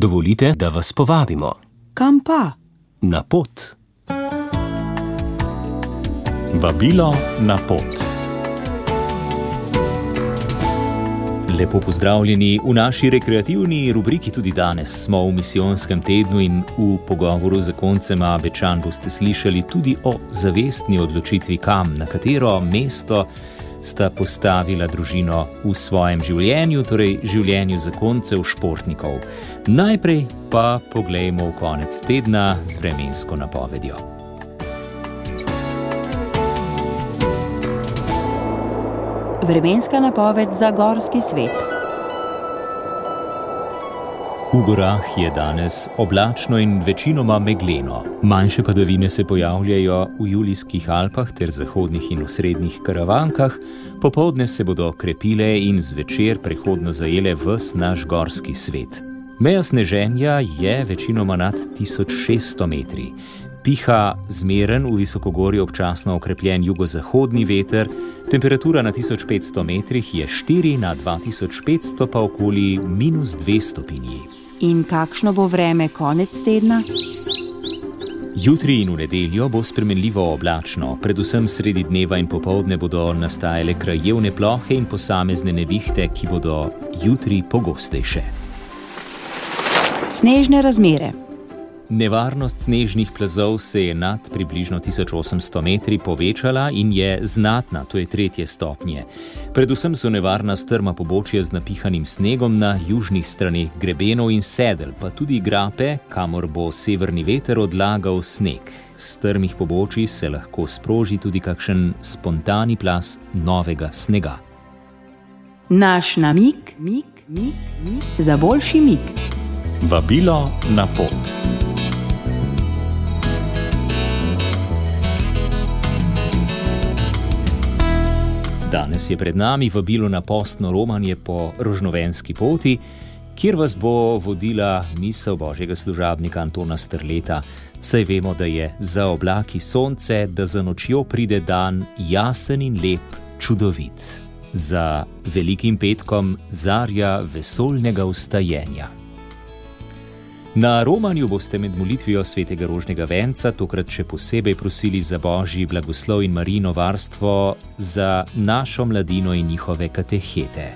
Dovolite, da vas povabimo Kam pa? na pot. Vabilo na pot. Lepo pozdravljeni v naši rekreativni rubriki tudi danes. Smo v misijonskem tednu in v pogovoru z koncema Bečan boste slišali tudi o zavestni odločitvi, kam, na katero mesto sta postavila družino v svojem življenju, torej življenju zakoncev športnikov. Najprej pa poglejmo v konec tedna z vremensko napovedjo. Vremenska napoved za gorski svet. V gorah je danes oblačno in večinoma megleno. Manjše padavine se pojavljajo v Julijskih Alpah ter zahodnih in osrednjih karavankah, popovdne se bodo krepile in zvečer prehodno zajele vs naš gorski svet. Meja sneženja je večinoma nad 1600 metri. Piha zmeren v visokogorju občasno okrepljen jugozahodni veter, temperatura na 1500 metrih je 4 na 2500 pa okoli minus 2 stopinji. In kakšno bo vreme konec tedna? Jutri in v nedeljo bo spremenljivo oblačno, predvsem sredi dneva in popovdne bodo nastajale krajevne plohe in posamezne nevihte, ki bodo jutri pogostejše. Snežne razmere. Nevarnost snežnih plazov se je nad približno 1800 metri povečala in je znatna, to je tretje stopnje. Predvsem so nevarna strma pobočja z napihanim snegom na južnih straneh grebenov in sedel, pa tudi grape, kamor bo severni veter odlagal sneg. Z strmih pobočij se lahko sproži tudi kakšen spontani plas novega snega. Naš namik, mik, mik, mik. za boljši mik. Vabilo na pot. Danes je pred nami vabilo na postno romanje po rožnovenski poti, kjer vas bo vodila misel božjega služabnika Antona Strleta. Saj vemo, da je za oblaki sonce, da za nočjo pride dan jasen in lep, čudovit. Za velikim petkom zarja vesoljnega ustajenja. Na romanju boste med molitvijo svetega rožnega venca tokrat še posebej prosili za božji blagoslov in marino varstvo za našo mladino in njihove katehete.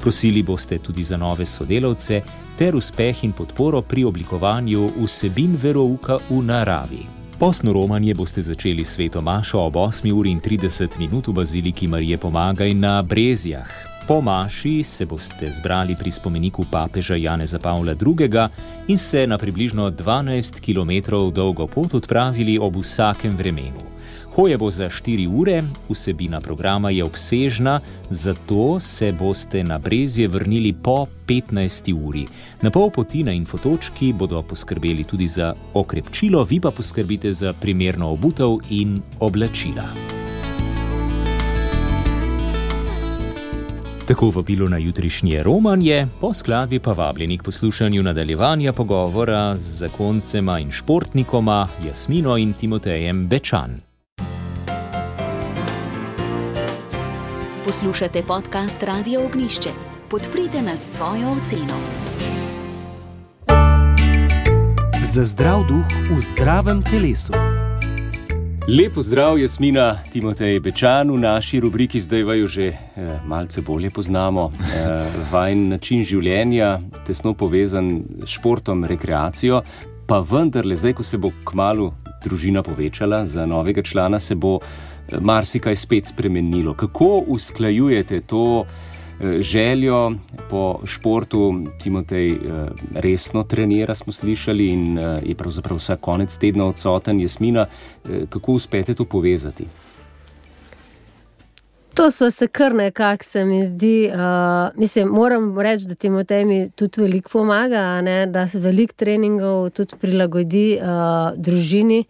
Prosili boste tudi za nove sodelavce ter uspeh in podporo pri oblikovanju vsebin verouka v naravi. Posno romanje boste začeli sveto mašo ob 8.30 minut v baziliki Marije Pomagaj na Brezjah. Po maši se boste zbrali pri spomeniku papeža Janeza Pavla II. in se na približno 12 km dolgo pot odpravili ob vsakem vremenu. Hoje bo za 4 ure, vsebina programa je obsežna, zato se boste na Brezje vrnili po 15 uri. Na pol poti na infotočki bodo poskrbeli tudi za okrepčilo, vi pa poskrbite za primerno obutev in oblačila. Tako vabilo na jutrišnje romanje, po skladbi pa vabljeni k poslušanju nadaljevanja pogovora z zakoncema in športnikoma Jasmino in Timotejem Bečan. Poslušate podcast Radio Ognišče. Podprite nas s svojo oceno. Za zdrav duh v zdravem telesu. Lepo zdrav, Jasmina, Timotej Bečan, v naši rubriki zdaj vaju že eh, malce bolje poznamo. Eh, vajen način življenja, tesno povezan s športom, rekreacijo, pa vendarle, zdaj, ko se bo kmalo družina povečala za novega člana, se bo eh, marsikaj spet spremenilo. Kako usklajujete to? Željo po športu, Timotej resno trenira, smo slišali, in je pravzaprav vsak konec tedna odsoten, Jasmina. Kako uspete to povezati? To so se kar nekako, se mi zdi. Uh, mislim, moram reči, da Timotej mi tudi veliko pomaga, ne? da se veliko treningov tudi prilagodi uh, družini.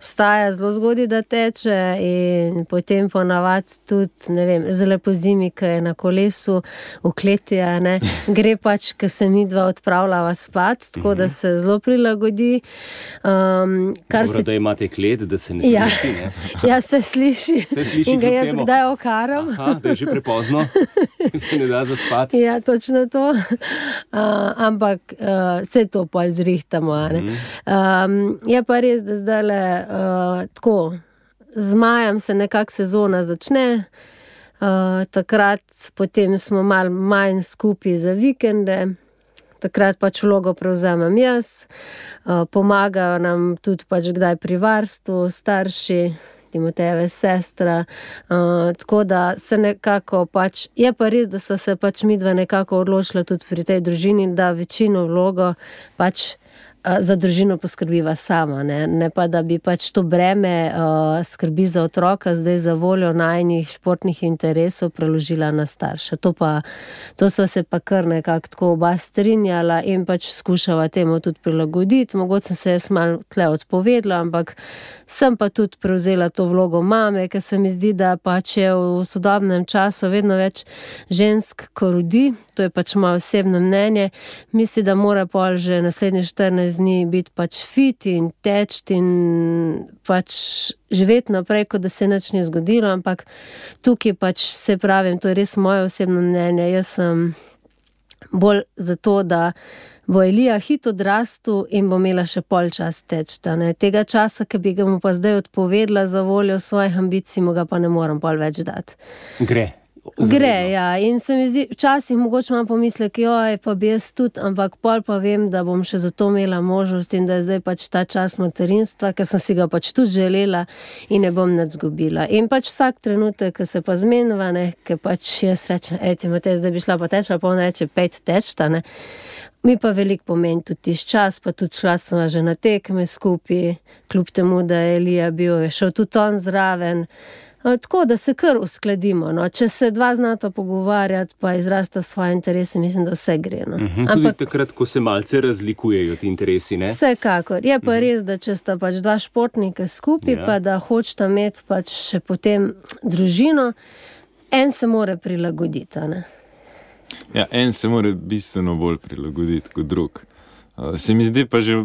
Vstaja zelo zgodaj, da teče, in potem ponavadi tudi, ne vem, zelo po zimi, ki je na kolesu, v kleti, gre pač, ker se mi dva odpravljava spat, tako da se zelo prilagodi. Um, Dobro, se... Da imate klet, da se ne ja. sliši. Ne? ja, se sliši. Se sliši in ga jaz temu. kdaj okaram. Aha, da je že prepozno, se ne da zaspati. Ja, točno to. Uh, ampak uh, vse to pa zrihtamo. Mm. Um, je pa res, da zdaj le uh, tako, z majem se nekako sezona začne. Uh, takrat smo malo manj skupaj za vikende, takrat pač vlogo prevzamem jaz, uh, pomagajo nam tudi pač kdaj pri varstvu, starši, Timotejeve sestra. Uh, tako da se nekako pač, je pa res, da so se pač mi dva nekako odločila tudi pri tej družini, da večino vlogo pač za družino poskrbiva sama, ne? ne pa da bi pač to breme uh, skrbi za otroka, zdaj za voljo najnih športnih interesov preložila na starše. To, pa, to so se pa kar nekako tako oba strinjala in pač skušala temu tudi prilagoditi. Mogoče sem se jaz malo tle odpovedala, ampak sem pa tudi prevzela to vlogo mame, ker se mi zdi, da pač je v sodobnem času vedno več žensk, ko rodi. To je pač moje osebno mnenje. Mislim, da mora pol že naslednji 14 dni biti pač fit in teč in pač živeti naprej, kot da se nič ni zgodilo. Ampak tukaj pač se pravim, to je res moje osebno mnenje. Jaz sem bolj zato, da bo Elija hitro odrastel in bo imela še pol čas teč. Tega časa, ki bi ga mu pa zdaj odpovedala za voljo svojih ambicij, mu ga pa ne morem pol več dati. Gre. Gre, ja. In se mi zdi, včasih mogoče imam pomislek, joj, pa bi jaz tudi, ampak pol pa vem, da bom še zato imela možnost in da je zdaj pač ta čas materinstva, ker sem si ga pač tudi želela in ne bom nad zgubila. In pač vsak trenutek, ko se pa zmenjava, ne, ker pač jaz rečem, eti, imate zdaj bi šla pa teč, pa on reče, pet tečta, ne. Mi pa veliko pomeni tudi tiš čas, pa tudi šla sem že na tekme skupaj, kljub temu, da je Elija bil, je šel tudi on zraven. Tako da se kar uskladimo. No. Če se dva znata pogovarjati, pa izrasta svoje interese, mislim, da vse gre. No. Uh -huh. Ampak tudi takrat, ko se malce razlikujejo ti interesi. Ne? Vsekakor. Je pa uh -huh. res, da če sta pač dva športnika skupaj, ja. pa da hočeta imeti pač še potem družino, en se more prilagoditi. Ja, en se mora bistveno bolj prilagoditi kot drug. Se mi zdi pa že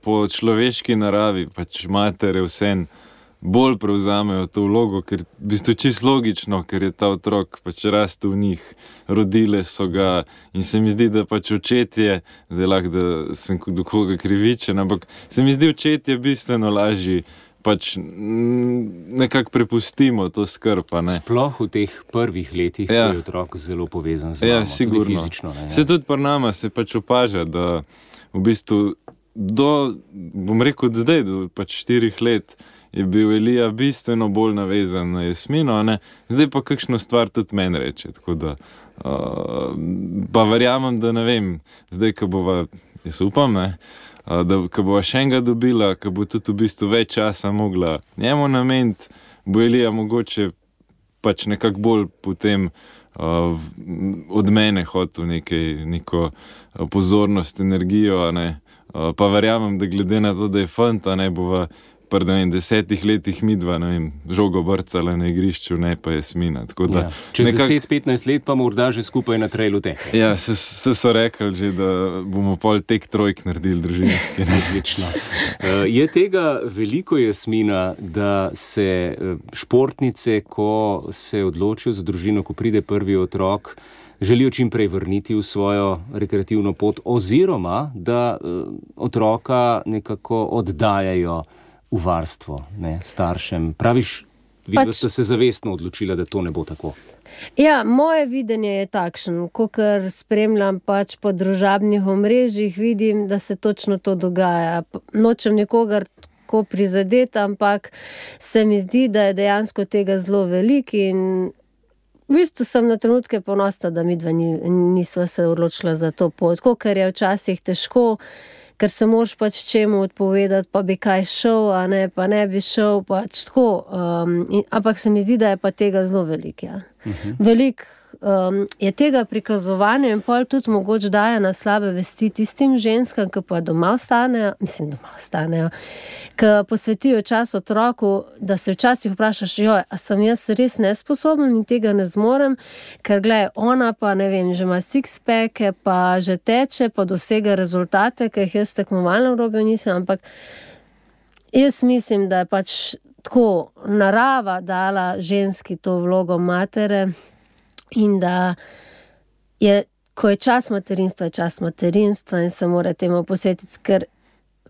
po človeški naravi, pač matere vsem bolj prevzamejo to vlogo, ker je v bistvu čisto logično, ker je ta otrok pač rastel v njih, rodile so ga. In se mi zdi, da pač očetje, zelo lahko, da sem do koga krivičen, ampak se mi zdi, očetje bistveno lažje. Pač nekako prepustimo to skrb. Sploh v teh prvih letih, ja. ko je otrok zelo povezan z nami. Ja, sigurno. Tudi fizično, ne, ja. Se tudi pri nama se pač opaža, da v bistvu do, bom rekel, zdaj, do pač štirih let, je bil Elija bistveno bolj navezan na Jasmino, ne? zdaj pa kakšno stvar tudi meni reče. Da, uh, pa verjamem, da ne vem, zdaj, ko bova, jaz upam, ne, uh, da ko bova še enega dobila, ko bo tudi v bistvu več časa mogla njemu nameniti, bo Elija mogoče pač nekako bolj potem. Uh, od mene hotel nekaj, neko pozornost, energijo, uh, pa verjamem, da glede na to, da je fanta, ne bo pri vem, desetih letih mi dva, ne vem, žogo brcala na igrišču, ne pa je smina. Da, ja. Čez nekak... 10-15 let pa morda že skupaj na trailu teh. Ja, se, se so rekli že, da bomo pol tek trojk naredili družinski. Odlično. uh, je tega veliko jasmina, da se eh, športnice, ko se odločijo za družino, ko pride prvi otrok, Želijo čim prej vrniti v svojo rekreativno pot, oziroma da uh, otroka nekako oddajajo uh, v varstvo ne, staršem. Praviš, vi pač, ste se zavestno odločili, da to ne bo tako. Ja, moje videnje je takšno, kar spremljam pač po družabnih omrežjih, vidim, da se točno to dogaja. Nočem nikogar tako prizadeti, ampak se mi zdi, da je dejansko tega zelo veliko. V bistvu sem na trenutke ponosna, da mi dva nisva se odločila za to pot, ker je včasih težko ker se moraš pač čemu odpovedati, pa bi kaj šel, a ne, pa ne bi šel. Pač um, in, ampak se mi zdi, da je pa tega zelo veliko. Ja. Uh mhm. -huh. Veliko um, je tega prikazovanja in pol tudi mogoče daje na slabe vesti tistim ženskam, ki pa doma ostanejo, mislim, doma ostanejo, ki posvetijo čas otroku, da se včasih vprašaš, joj, a sem jaz res nesposoben in tega ne zmorem, ker gledaj, ona pa ne vem, že ima six-peke, pa že teče, pa dosega rezultate, ki jih jaz tekmovalno robijo nisem, ampak jaz mislim, da je pač tako narava dala ženski to vlogo matere in da je, ko je čas materinstva, je čas materinstva in se mora temu posvetiti, ker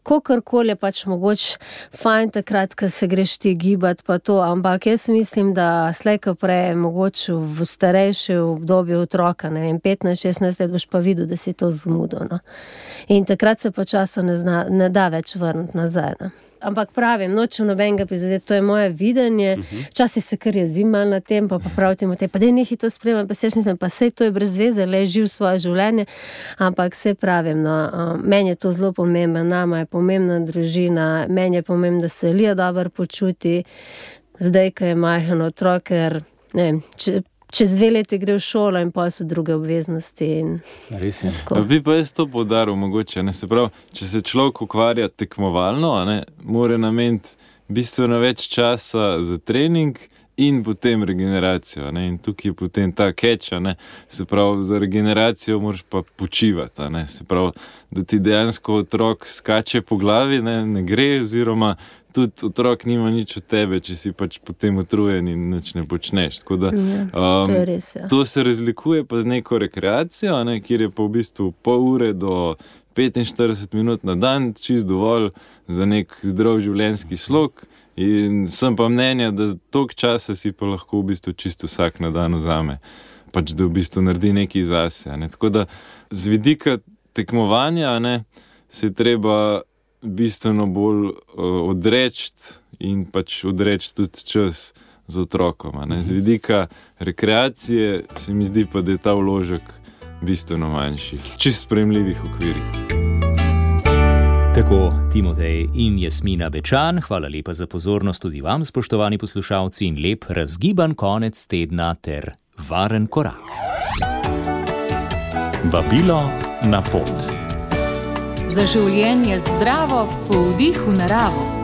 kakorkoli je pač mogoče fajn takrat, ko se greš ti gibati, pa to, ampak jaz mislim, da slejko prej, mogoče v starejši obdobju otroka, ne vem, 15-16 let boš pa videl, da si to zmudil. No. In takrat se počasno ne, ne da več vrniti nazaj. No. Ampak pravim, nočem nobenega prizadeti, to je moje videnje. Včasih se kar jezim malo na tem, pa, pa pravim, da je nekaj to spremljati, pa se mislim, pa vse to je brez veze, le živ svoje življenje. Ampak vse pravim, no, uh, meni je to zelo pomembno, nama je pomembna družina, meni je pomembno, da se Lija dobro počuti, zdaj, ko je majhen otrok, ker ne vem. Če, čez dve leti gre v šolo in pa so druge obveznosti. Res je. Bi pa jaz to podaril, mogoče. Ne, se pravi, če se človek ukvarja tekmovalno, ne, mora nameniti bistveno več časa za trening. In potem regeneracijo. Ne? In tukaj je potem ta keča, se pravi, za regeneracijo moraš pa počivati. Se pravi, da ti dejansko otrok skače po glavi, ne, ne gre, oziroma tudi otrok nima nič od tebe, če si pač potem utrujen in nič ne počneš. Da, ja, um, to, res, ja. to se razlikuje pa z neko rekreacijo, ne, kjer je pa v bistvu pol ure do 45 minut na dan, čist dovolj za nek zdrav življenjski slog. In sem pa mnenja, da toliko časa si pa lahko v bistvu čisto vsak na dan vzame, pač da v bistvu naredi nekaj zase. Ne. Tako da z vidika tekmovanja ne, se treba bistveno bolj uh, odreči in pač odreči tudi čas z otrokom. Z vidika rekreacije se mi zdi pa, da je ta vložek bistveno manjši, čist spremljivih okvirih. Tako Timotej in Jasmina Bečan, hvala lepa za pozornost tudi vam, spoštovani poslušalci, in lep razgiban konec tedna ter varen korak. Vabilo na pot za življenje zdravo, po vdihu naravo.